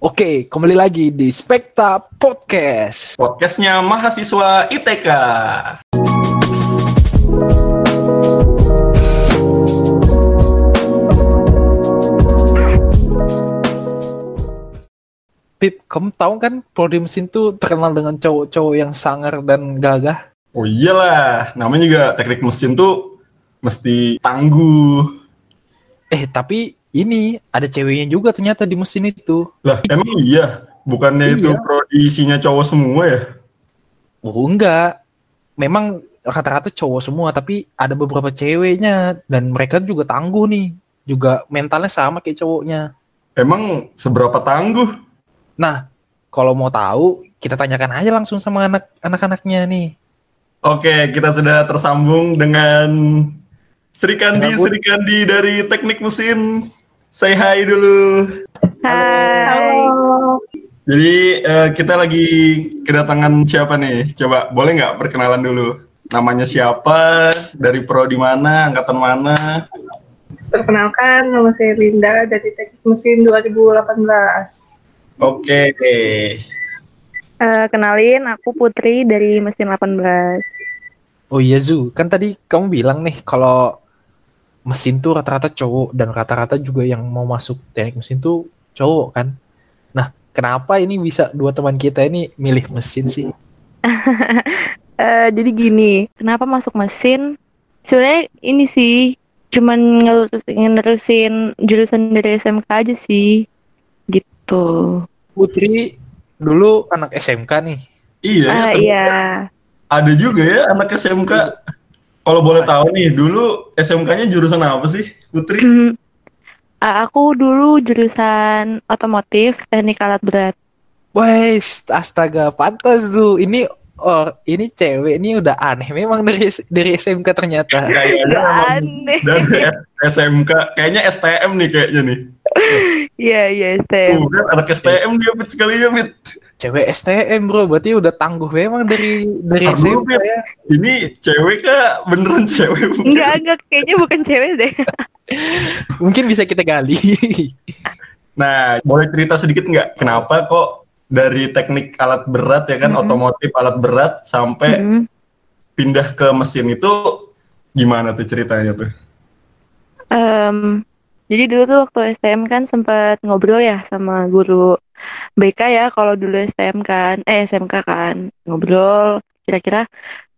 Oke, kembali lagi di Spekta Podcast. Podcastnya mahasiswa ITK. Pip, kamu tahu kan prodi mesin tuh terkenal dengan cowok-cowok yang sangar dan gagah? Oh iyalah, namanya juga teknik mesin tuh mesti tangguh. Eh, tapi ini ada ceweknya juga ternyata di mesin itu. Lah, emang iya? Bukannya itu Iya. prodi isinya cowok semua ya? Oh, enggak. Memang rata-rata cowok semua, tapi ada beberapa ceweknya dan mereka juga tangguh nih. Juga mentalnya sama kayak cowoknya. Emang seberapa tangguh? Nah, kalau mau tahu, kita tanyakan aja langsung sama anak anak-anaknya nih. Oke, kita sudah tersambung dengan Sri Kandi. Sri Kandi dari teknik mesin. Say hi dulu. Hai. Jadi eh, kita lagi kedatangan siapa nih? Coba boleh nggak perkenalan dulu? Namanya siapa? Dari pro di mana? Angkatan mana? Perkenalkan, nama saya Linda dari Teknik Mesin 2018. Oke. Eh, kenalin, aku Putri dari Mesin 18. Oh iya Zu, kan tadi kamu bilang nih kalau mesin tuh rata-rata cowok dan rata-rata juga yang mau masuk teknik mesin tuh cowok kan. Nah, kenapa ini bisa dua teman kita ini milih mesin sih? Eh, jadi gini, kenapa masuk mesin? Sebenarnya ini sih, cuman ngelurusin, jurusan dari SMK aja sih, gitu. Putri dulu anak SMK nih. Iya. Ternyata iya, Ada juga ya anak SMK. Kalau boleh tahu nih, dulu SMK-nya jurusan apa sih, Putri? Ah, aku dulu jurusan otomotif teknik alat berat. Wes, astaga, pantas Zu. Ini oh, ini cewek ini udah aneh memang dari dari SMK ternyata. Kayaknya Gak emang aneh. dari SMK. Kayaknya STM nih kayaknya nih. Iya iya, STM. Tuh kan anak STM dia fit sekali ya, fit. Cewek STM bro, berarti udah tangguh memang dari dari Tangguh, Fit. ya. Ini cewek kah? Beneran cewek bukan? Enggak enggak, kayaknya bukan cewek deh. Mungkin bisa kita gali. Nah, boleh cerita sedikit nggak kenapa kok dari teknik alat berat ya kan, Mhm. otomotif alat berat sampai Mm. pindah ke mesin itu gimana tuh ceritanya tuh? Em, jadi dulu tuh waktu STM kan sempat ngobrol ya sama guru BK ya kalau dulu STM kan, eh SMK kan, ngobrol kira-kira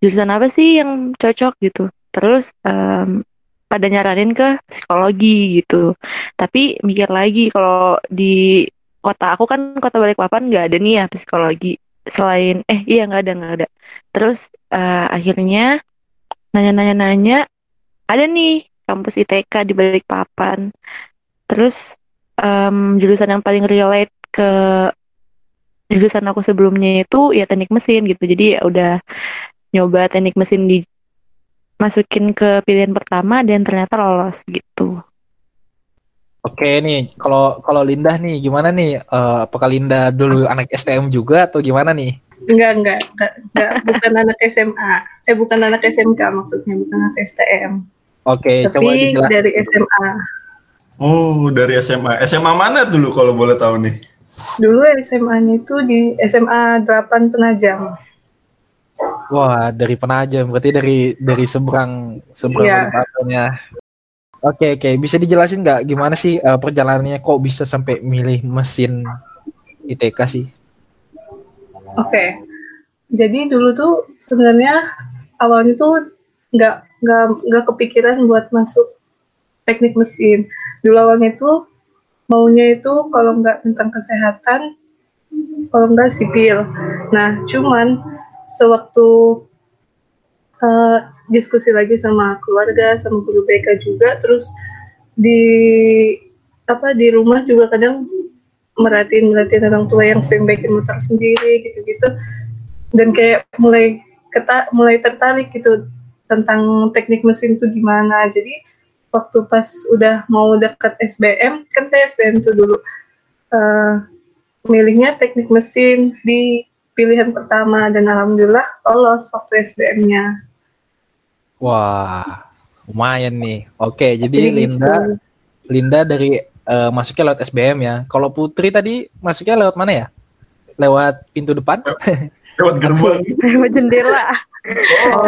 jurusan apa sih yang cocok gitu. Terus em, pada nyaranin ke psikologi gitu. Tapi mikir lagi kalau di kota aku kan kota Balikpapan nggak ada nih ya psikologi. Selain eh iya nggak ada nggak ada. Terus eh, akhirnya nanya-nanya-nanya ada nih kampus ITK di Balikpapan. Terus em, jurusan yang paling relate ke jurusan aku sebelumnya itu ya teknik mesin gitu. Jadi ya udah nyoba teknik mesin dimasukin ke pilihan pertama dan ternyata lolos gitu. Oke nih, kalau kalau Linda nih gimana nih? Eh, apakah Linda dulu anak STM juga atau gimana nih? Enggak, enggak, enggak, enggak, bukan anak SMA. Eh, bukan anak SMK maksudnya, bukan anak STM. Oke, coba Tapi dijelaskan. dari SMA. Oh, dari SMA. SMA mana dulu kalau boleh tahu nih? Dulu SMA-nya itu di SMA 8 Penajam. Wah, dari Penajam, berarti dari dari seberang seberang. Balikpapan ya. Oke, oke, bisa dijelasin nggak gimana sih eh, perjalanannya kok bisa sampai milih mesin ITK sih? Oke. Jadi dulu tuh sebenarnya awalnya tuh nggak nggak nggak kepikiran buat masuk teknik mesin. Dulu awalnya tuh maunya itu kalau nggak tentang kesehatan, kalau nggak sipil. Nah, cuman sewaktu eh, diskusi lagi sama keluarga, sama guru BK juga, terus di apa di rumah juga kadang merhatiin merhatiin orang tua yang sering bikin motor sendiri gitu-gitu dan kayak mulai keta mulai tertarik gitu tentang teknik mesin tuh gimana jadi waktu pas udah mau deket SBM kan saya SBM tuh dulu eh, milihnya teknik mesin di pilihan pertama dan alhamdulillah lolos waktu SBM-nya Wah, lumayan nih. Oke, jadi Jadi Linda gitu. Linda dari eh, masuknya lewat SBM ya. Kalau Putri tadi masuknya lewat mana ya? Lewat pintu depan? Lewat gerbang. Lewat jendela. Oh,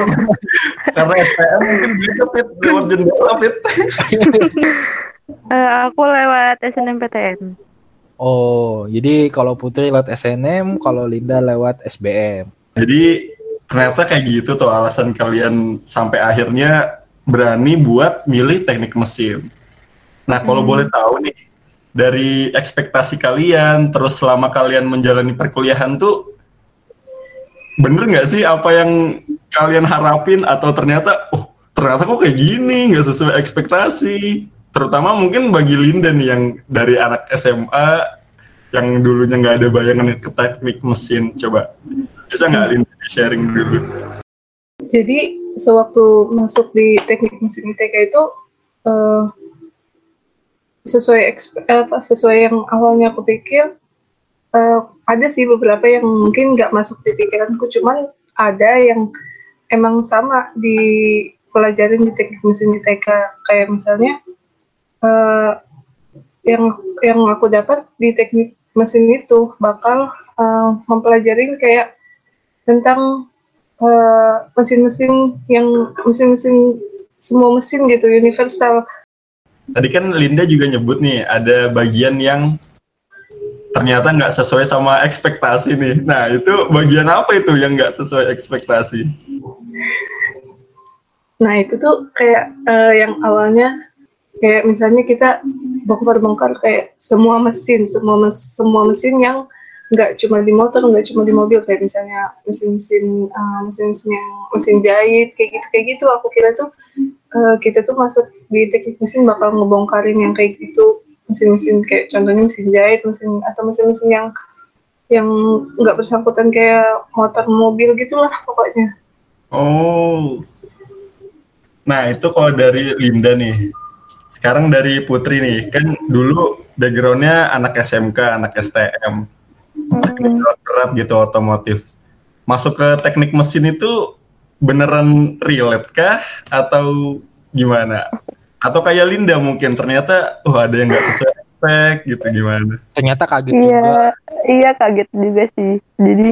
karena SPM mungkin bisa Fit lewat jendela Fit. Eh, aku lewat SNMPTN. Oh, jadi kalau Putri lewat SNM, kalau Linda lewat SBM. Jadi ternyata kayak gitu tuh alasan kalian sampai akhirnya berani buat milih teknik mesin. Nah kalau Hmm. boleh tahu nih dari ekspektasi kalian terus selama kalian menjalani perkuliahan tuh bener nggak sih apa yang kalian harapin? Atau ternyata oh ternyata kok kayak gini nggak sesuai ekspektasi. Terutama mungkin bagi Linda nih yang dari anak SMA yang dulunya nggak ada bayangan ke teknik mesin. Coba bisa nggak Linda sharing dulu? Jadi sewaktu masuk di teknik mesin ITK itu eh, sesuai eh, apa sesuai yang awalnya aku pikir eh, ada sih beberapa yang mungkin nggak masuk di pikiranku cuman ada yang emang sama di pelajarin di teknik mesin ITK kayak misalnya eh, yang yang aku dapat di teknik mesin itu bakal eh, mempelajari kayak tentang eh, mesin-mesin yang mesin-mesin semua mesin gitu universal. Tadi kan Linda juga nyebut nih ada bagian yang ternyata nggak sesuai sama ekspektasi nih. Nah itu bagian apa itu yang nggak sesuai ekspektasi? nah itu tuh kayak eh, yang awalnya kayak misalnya kita bongkar-bongkar kayak semua mesin semua mes- semua mesin yang nggak cuma di motor nggak cuma di mobil kayak misalnya mesin-mesin eh, mesin-mesin yang mesin jahit kayak gitu kayak gitu aku kira tuh eh, kita tuh masuk di teknik mesin bakal ngebongkarin yang kayak gitu mesin-mesin kayak contohnya mesin jahit mesin atau mesin-mesin yang yang nggak bersangkutan kayak motor mobil gitulah pokoknya Oh, nah itu kalau dari Linda nih. Sekarang dari Putri nih, kan dulu backgroundnya anak SMK, anak STM, teknik berat gitu otomotif. Masuk ke teknik mesin itu beneran relate kah atau gimana? Atau kayak Linda mungkin ternyata oh ada yang nggak sesuai spek gitu gimana? Ternyata kaget juga. Iya, iya kaget juga sih. Jadi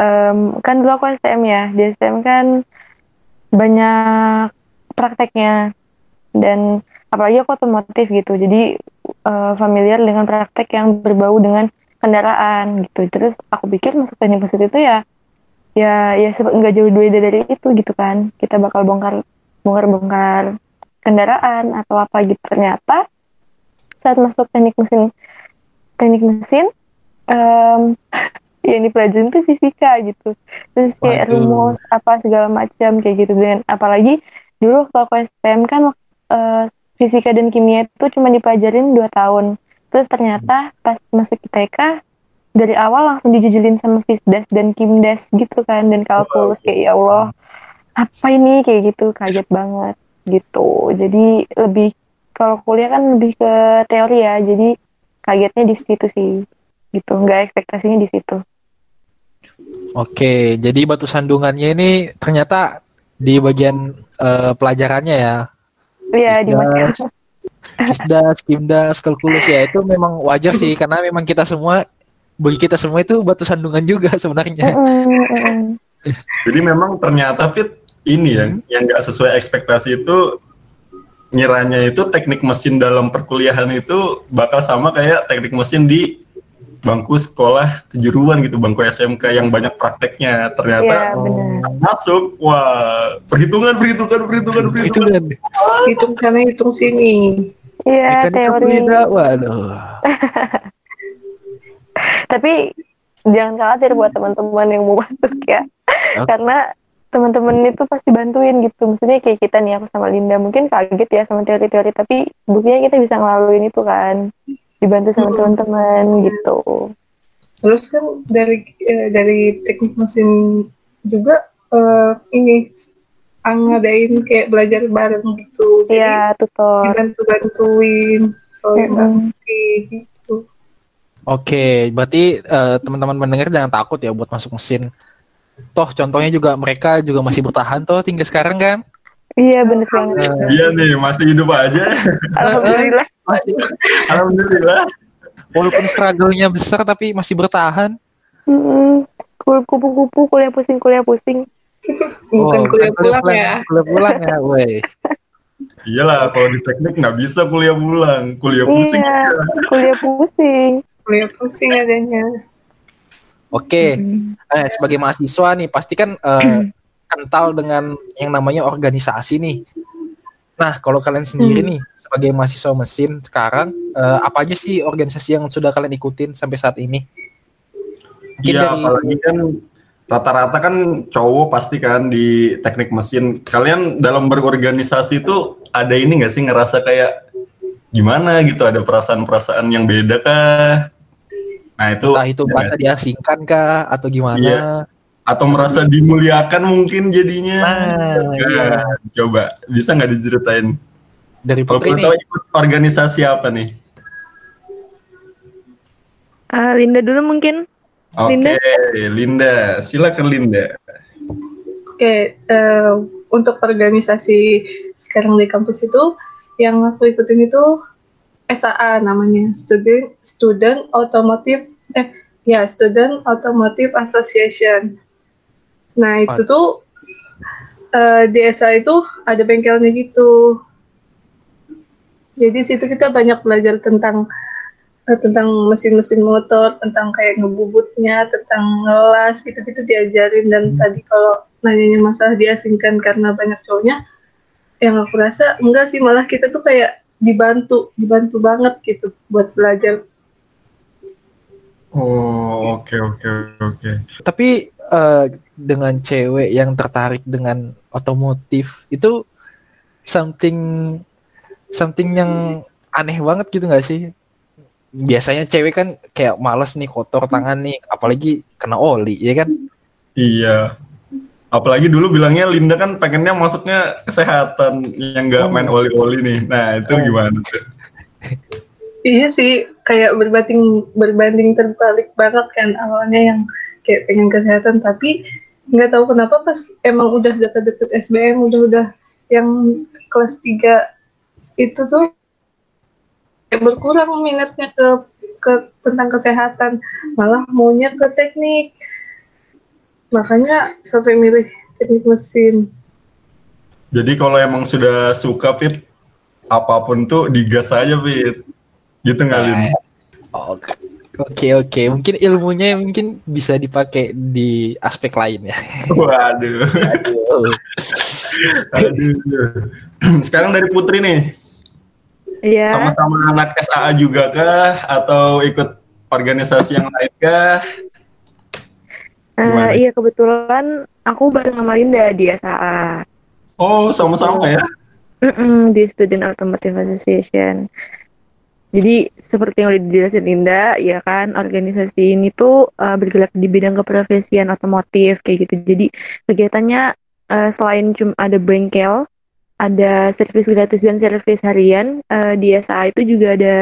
em, kan dulu aku STM ya. Di STM kan banyak prakteknya dan apalagi aku otomotif gitu. Jadi eh, familiar dengan praktek yang berbau dengan kendaraan gitu. Terus aku pikir masuk teknik mesin itu ya ya ya nggak jauh beda dari itu gitu kan. Kita bakal bongkar bongkar bongkar kendaraan atau apa gitu. Ternyata saat masuk teknik mesin teknik mesin ya yang dipelajarin tuh fisika gitu. Terus kayak Waduh. rumus apa segala macam kayak gitu. Dan apalagi dulu waktu aku STM kan eh, fisika dan kimia itu cuma dipelajarin dua tahun. Terus ternyata pas masuk ITK dari awal langsung dijujulin sama Fisdas dan Kimdas gitu kan. Dan kalkulus kayak ya Allah apa ini? Kayak gitu kaget banget gitu. Jadi lebih kalau kuliah kan lebih ke teori ya. Jadi kagetnya di situ sih gitu. Nggak ekspektasinya di situ. Oke, jadi batu sandungannya ini ternyata di bagian eh, pelajarannya ya. iya di Fisdas, Fisdas, Kimdas, kalkulus. Ya itu memang wajar sih. Karena memang kita semua bagi kita semua itu batu sandungan juga sebenarnya. Jadi memang ternyata Fit ini yang yang nggak sesuai ekspektasi itu ngiranya itu teknik mesin dalam perkuliahan itu bakal sama kayak teknik mesin di bangku sekolah kejuruan gitu bangku SMK yang banyak prakteknya. Ternyata benar. masuk wah perhitungan perhitungan perhitungan Itu perhitungan. Kan hitung sana hitung sini. Iya teori. waduh. tapi jangan khawatir buat teman-teman yang mau masuk ya. Oke. karena teman-teman itu pasti bantuin gitu maksudnya kayak kita nih aku sama Linda mungkin kaget ya sama teori-teori tapi buktinya kita bisa ngelaluin itu kan dibantu sama Hmm. teman-teman gitu Terus kan dari eh, dari teknik mesin juga eh, ini ngadain kayak belajar bareng gitu. Jadi Iya tutor Mm-mm. ngerti gitu. Oke, berarti eh, teman-teman mendengar jangan takut ya buat masuk mesin. Toh contohnya juga mereka juga masih bertahan toh tinggal sekarang kan. iya bener banget Eh, iya nih masih hidup aja alhamdulillah apa sih? Alhamdulillah. Walaupun struggle-nya besar tapi masih bertahan. Kul- Kupu-kupu kuliah pusing kuliah pusing. Bukan Oh, kuliah pulang pulang- ya. Kuliah pulang ya, woi. Iyalah, kalau di teknik nggak bisa kuliah pulang, kuliah pusing. Iya, kuliah pusing. Kuliah pusing adanya. Oke, Mm. eh, sebagai mahasiswa nih pasti kan eh, kental dengan yang namanya organisasi nih. Nah, kalau kalian sendiri Hmm. nih sebagai mahasiswa mesin sekarang eh, apa aja sih organisasi yang sudah kalian ikutin sampai saat ini? Mungkin Iya, dari- apalagi kan rata-rata kan cowok pasti kan di teknik mesin. Kalian dalam berorganisasi itu ada ini nggak sih ngerasa kayak gimana gitu? Ada perasaan-perasaan yang beda kah? Nah itu entah itu bahasa diasingkan kah atau gimana? Iya. atau merasa dimuliakan mungkin jadinya. Nah, iya. Nah, coba bisa nggak diceritain? Dari Putri nih, tahu ikut organisasi apa nih? Ah, Linda dulu mungkin. Oke, Linda? Linda. Silakan Linda. Oke, eh, untuk organisasi sekarang di kampus itu yang aku ikutin itu SAA namanya, Student Student Automotive eh ya Student Automotive Association. Nah itu tuh eh, di SAA itu ada bengkelnya gitu. Jadi situ kita banyak belajar tentang eh, tentang mesin-mesin motor, tentang kayak ngebubutnya, tentang ngelas gitu-gitu diajarin dan tadi kalau nanyanya masalah diasingkan karena banyak cowoknya, yang aku rasa enggak sih malah kita tuh kayak dibantu, dibantu banget gitu buat belajar. Oh, oke oke oke. tapi eh, dengan cewek yang tertarik dengan otomotif itu something something yang aneh banget gitu nggak sih? Biasanya cewek kan kayak males nih kotor tangan nih, apalagi kena oli, ya kan? Iya. Apalagi dulu bilangnya Linda kan pengennya masuknya kesehatan yang nggak main oli-oli nih. Nah itu Oh. gimana tuh? Iya sih, kayak berbanding berbanding terbalik banget kan awalnya yang kayak pengen kesehatan tapi nggak tahu kenapa pas emang udah deket-deket SBM udah udah yang kelas 3 itu tuh kayak berkurang minatnya ke ke tentang kesehatan malah maunya ke teknik makanya sampai milih teknik mesin Jadi kalau emang sudah suka Pit, apa pun tuh digas aja Pit. Gitu nggak Lin? Oke, oke, oke. Mungkin ilmunya mungkin bisa dipakai di aspek lain ya. Waduh. Aduh. Aduh. Sekarang dari Putri nih, Iya. sama-sama anak SAA juga kah? Atau ikut organisasi yang lain kah? Gimana? iya kebetulan aku bareng sama Linda di SAA. Oh, sama-sama ya? Di Student Automotive Association. Jadi seperti yang udah dijelasin Linda, ya kan organisasi ini tuh uh, bergerak di bidang keprofesian otomotif kayak gitu. Jadi kegiatannya uh, selain cuma ada bengkel, ada servis gratis dan servis harian uh, di SA itu juga ada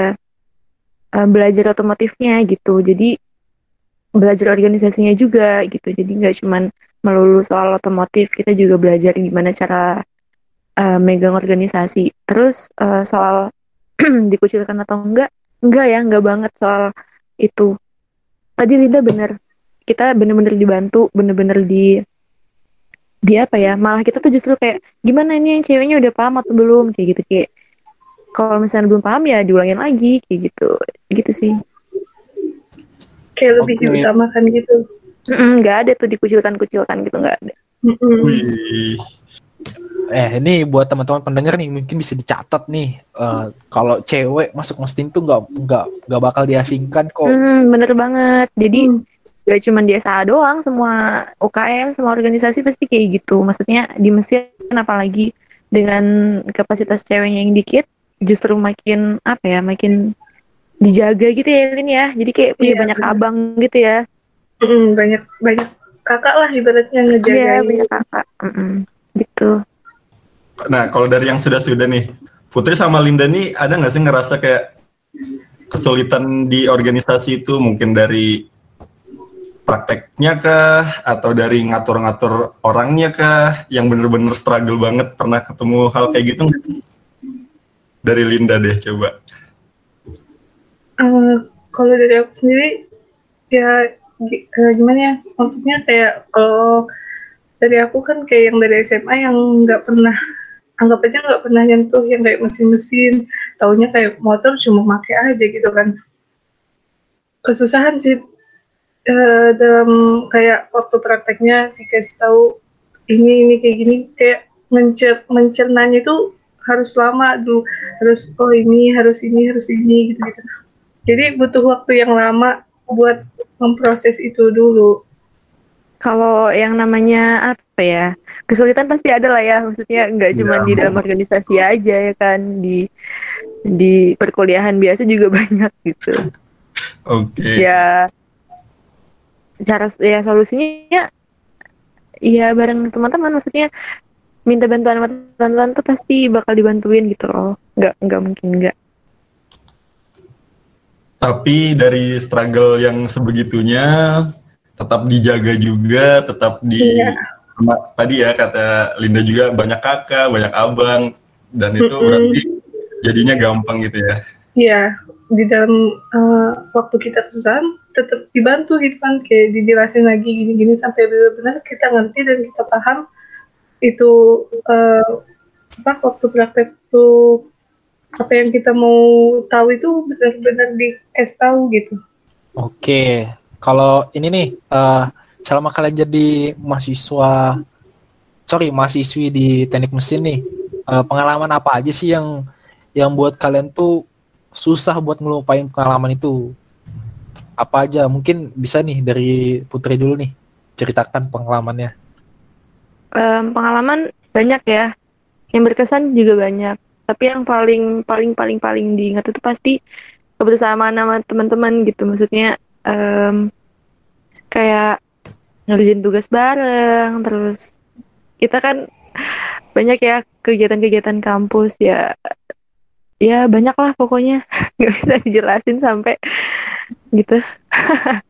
uh, belajar otomotifnya gitu. Jadi belajar organisasinya juga gitu. Jadi nggak cuman melulu soal otomotif, kita juga belajar gimana cara uh, megang organisasi. Terus uh, soal dikucilkan atau enggak? Enggak ya, enggak banget soal itu. Tadi Linda bener, kita bener-bener dibantu, bener-bener di di apa ya? Malah kita tuh justru kayak gimana ini yang ceweknya udah paham atau belum kayak gitu kayak kalau misalnya belum paham ya diulangin lagi kayak gitu, gitu sih. Kayak lebih Oke. diutamakan gitu Nggak ada tuh dikucilkan-kucilkan gitu nggak ada. Wih. Eh, ini buat teman-teman pendengar nih mungkin bisa dicatat nih. eh, kalau cewek masuk mesin tuh nggak nggak nggak bakal diasingkan kok. Hmm, bener banget. Jadi Hmm. gak cuma di SA doang, semua UKM, semua organisasi pasti kayak gitu. Maksudnya di mesin apalagi dengan kapasitas ceweknya yang dikit, justru makin apa ya, makin dijaga gitu ya Lin ya. Jadi kayak punya Iya, banyak bener. abang gitu ya. Mm-mm, banyak banyak kakak lah ibaratnya Iya, ngejagain banyak kakak. Mm-mm. Gitu. Nah, kalau dari yang sudah-sudah nih, Putri sama Linda nih ada nggak sih ngerasa kayak kesulitan di organisasi itu mungkin dari prakteknya kah atau dari ngatur-ngatur orangnya kah yang bener-bener struggle banget pernah ketemu hal kayak gitu? Dari Linda deh coba. Eh, kalau dari aku sendiri ya eh, gimana ya? Maksudnya kayak kalau dari aku kan kayak yang dari SMA yang nggak pernah anggap aja nggak pernah nyentuh yang kayak mesin-mesin taunya kayak motor cuma make aja gitu kan. Kesusahan sih eh, dalam kayak waktu prakteknya dikasih tahu ini ini kayak gini kayak mencer mencernanya itu harus lama dulu harus oh ini harus ini harus ini gitu gitu jadi butuh waktu yang lama buat memproses itu dulu Kalau yang namanya apa ya kesulitan pasti ada lah ya. Maksudnya nggak cuma Iya. di dalam organisasi aja ya kan di di perkuliahan biasa juga banyak gitu. Oke. Ya cara ya solusinya ya bareng teman-teman maksudnya minta bantuan sama teman-teman tuh pasti bakal dibantuin gitu loh. Nggak nggak mungkin nggak. Tapi dari struggle yang sebegitunya tetap dijaga juga, tetap di Iya. tadi ya kata Linda juga banyak kakak, banyak abang dan itu Mm-mm. berarti jadinya gampang gitu ya. Iya, di dalam eh, waktu kita kesusahan tetap dibantu gitu kan, kayak dijelasin lagi gini-gini sampai benar-benar kita ngerti dan kita paham itu eh, apa waktu praktek itu apa yang kita mau tahu itu benar-benar dikasih tahu gitu. Oke, kalau ini nih, eh selama kalian jadi mahasiswa, sorry mahasiswi di teknik mesin nih, eh, pengalaman apa aja sih yang yang buat kalian tuh susah buat ngelupain pengalaman itu? Apa aja? Mungkin bisa nih dari Putri dulu nih, ceritakan pengalamannya. Em, pengalaman banyak ya. Yang berkesan juga banyak. Tapi yang paling paling paling paling diingat itu pasti kebersamaan sama teman-teman gitu. Maksudnya em, kayak ngerjain tugas bareng, terus kita kan banyak ya kegiatan-kegiatan kampus ya. Ya banyak lah pokoknya nggak bisa dijelasin sampai gitu.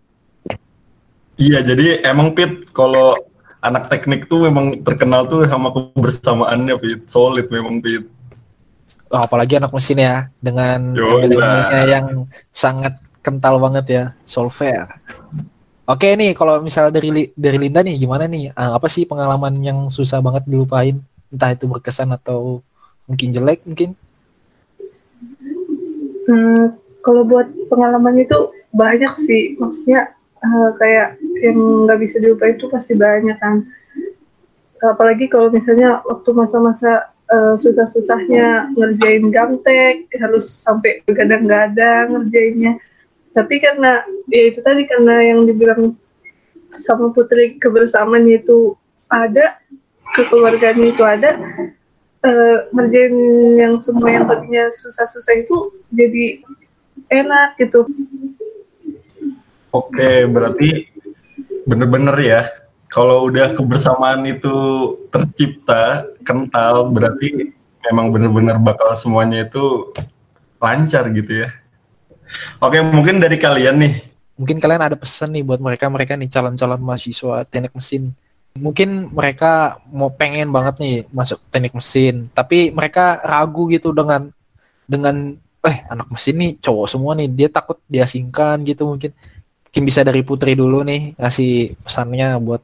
Iya, jadi emang Pit kalau anak teknik tuh memang terkenal tuh sama kebersamaannya Pit, solid memang Pit. Oh, apalagi anak mesin ya, dengan embel-embelnya lah. yang sangat kental banget ya, solver. Oke nih, kalau misalnya dari dari Linda nih, gimana nih? Ah, apa sih pengalaman yang susah banget dilupain? Entah itu berkesan atau mungkin jelek mungkin? Hmm, kalau buat pengalaman itu banyak sih, maksudnya eh, kayak yang nggak bisa dilupain itu pasti banyak kan. Apalagi kalau misalnya waktu masa-masa eh, susah-susahnya ngerjain gamtek, harus sampai begadang-gadang ngerjainnya. Tapi karena ya itu tadi karena yang dibilang sama Putri kebersamaan itu ada, kekeluargaan itu ada, eh, ngerjain yang semua yang tadinya susah-susah itu jadi enak gitu. Oke, berarti bener-bener ya. Kalau udah kebersamaan itu tercipta, kental, berarti memang bener-bener bakal semuanya itu lancar gitu ya. Oke, mungkin dari kalian nih, Mungkin kalian ada pesan nih buat mereka-mereka nih calon-calon mahasiswa teknik mesin. Mungkin mereka mau pengen banget nih masuk teknik mesin, tapi mereka ragu gitu dengan dengan eh anak mesin nih cowok semua nih, dia takut diasingkan gitu mungkin. Mungkin bisa dari Putri dulu nih ngasih pesannya buat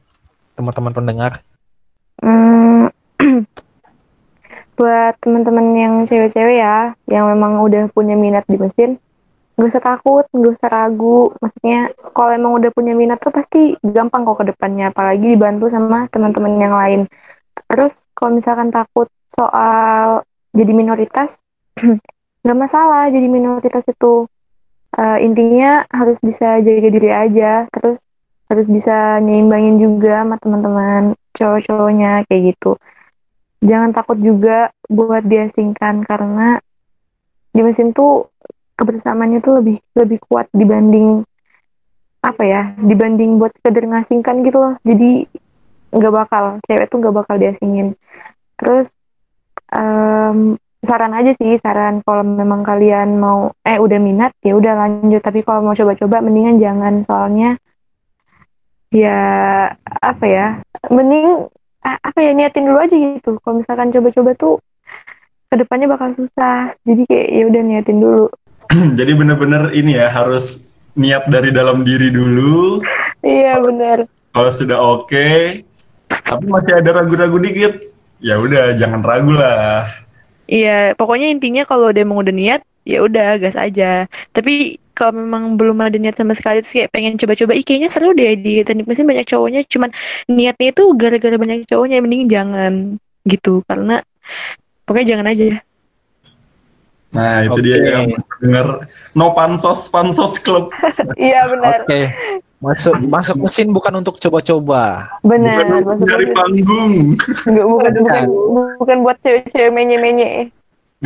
teman-teman pendengar. Hmm, buat teman-teman yang cewek-cewek ya, yang memang udah punya minat di mesin, nggak usah takut, nggak usah ragu. Maksudnya kalau emang udah punya minat tuh pasti gampang kok ke depannya, apalagi dibantu sama teman-teman yang lain. Terus kalau misalkan takut soal jadi minoritas, nggak masalah jadi minoritas itu. Eh, intinya harus bisa jaga diri aja, terus harus bisa nyeimbangin juga sama teman-teman cowok-cowoknya kayak gitu. Jangan takut juga buat diasingkan karena di mesin tuh kebersamaannya tuh lebih lebih kuat dibanding apa ya dibanding buat sekedar ngasingkan gitu loh. Jadi nggak bakal cewek tuh nggak bakal diasingin. Terus em, saran aja sih saran kalau memang kalian mau eh udah minat ya udah lanjut. Tapi kalau mau coba-coba mendingan jangan. Soalnya ya apa ya mending a- apa ya niatin dulu aja gitu kalau misalkan coba-coba tuh ke depannya bakal susah jadi kayak ya udah niatin dulu Jadi bener-bener ini ya harus niat dari dalam diri dulu. Iya benar. Kalau sudah oke, tapi masih ada ragu-ragu dikit, ya udah jangan ragu lah. Iya, pokoknya intinya kalau udah emang udah niat, ya udah gas aja. Tapi kalau memang belum ada niat sama sekali terus kayak pengen coba-coba, ih kayaknya seru deh di teknik mesin banyak cowoknya, cuman niatnya itu gara-gara banyak cowoknya, mending jangan gitu. Karena pokoknya jangan aja. Nah itu Oke. dia yang dengar no pansos pansos club. Iya benar. Oke. Masuk masuk mesin bukan untuk coba-coba. Benar. Bukan dari panggung. Nggak, bukan, bukan, bukan buat cewek-cewek menye-menye.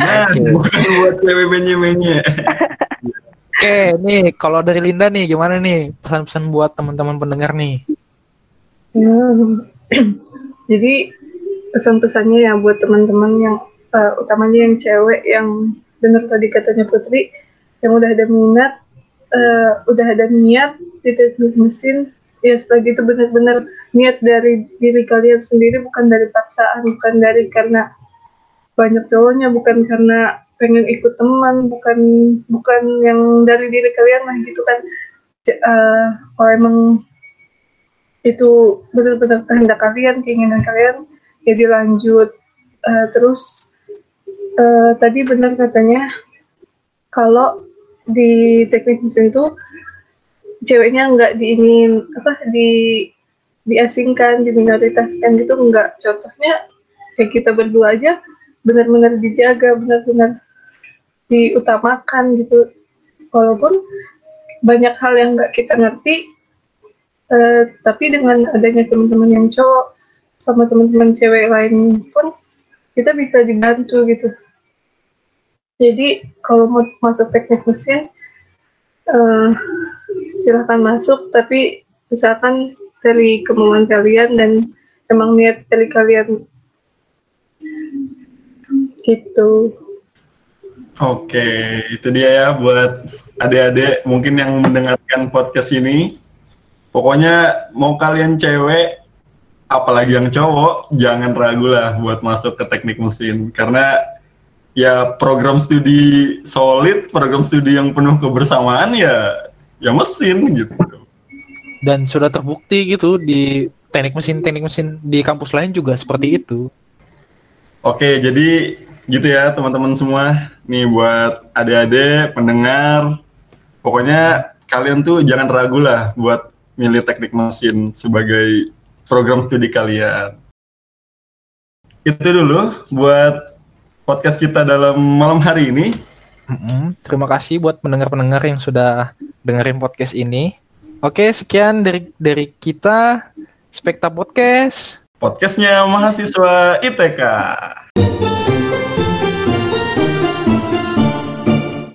Nah, Oke. bukan buat cewek menye-menye. Oke, nih kalau dari Linda nih gimana nih pesan-pesan buat teman-teman pendengar nih? Hmm. Jadi pesan-pesannya ya buat teman-teman yang eh, utamanya yang cewek yang benar tadi katanya Putri yang udah ada minat, eh, udah ada niat di teknik mesin, ya setelah itu benar-benar niat dari diri kalian sendiri bukan dari paksaan, bukan dari karena banyak cowoknya, bukan karena pengen ikut teman, bukan bukan yang dari diri kalian lah gitu kan. Eh, kalau emang itu benar-benar kehendak kalian, keinginan kalian, ya dilanjut. Eh, terus eh, tadi benar katanya kalau di teknik mesin itu ceweknya nggak diingin apa di diasingkan, diminoritaskan gitu nggak. Contohnya kayak kita berdua aja benar-benar dijaga, benar-benar diutamakan gitu. Walaupun banyak hal yang nggak kita ngerti, Eh, tapi dengan adanya teman-teman yang cowok sama teman-teman cewek lain pun kita bisa dibantu gitu. Jadi kalau mau masuk teknik mesin eh, silahkan masuk tapi misalkan dari kemauan kalian dan emang niat dari kalian gitu. Oke, itu dia ya buat adik-adik mungkin yang mendengarkan podcast ini. Pokoknya mau kalian cewek, apalagi yang cowok, jangan ragu lah buat masuk ke teknik mesin. Karena ya program studi solid, program studi yang penuh kebersamaan ya ya mesin gitu. Dan sudah terbukti gitu di teknik mesin teknik mesin di kampus lain juga seperti itu. Oke, jadi gitu ya teman-teman semua. Nih buat adik-adik, pendengar, pokoknya kalian tuh jangan ragu lah buat milih teknik mesin sebagai program studi kalian. Itu dulu buat podcast kita dalam malam hari ini. Mm-mm. Terima kasih buat pendengar-pendengar yang sudah dengerin podcast ini. Oke, sekian dari dari kita Spekta Podcast. Podcastnya mahasiswa ITK.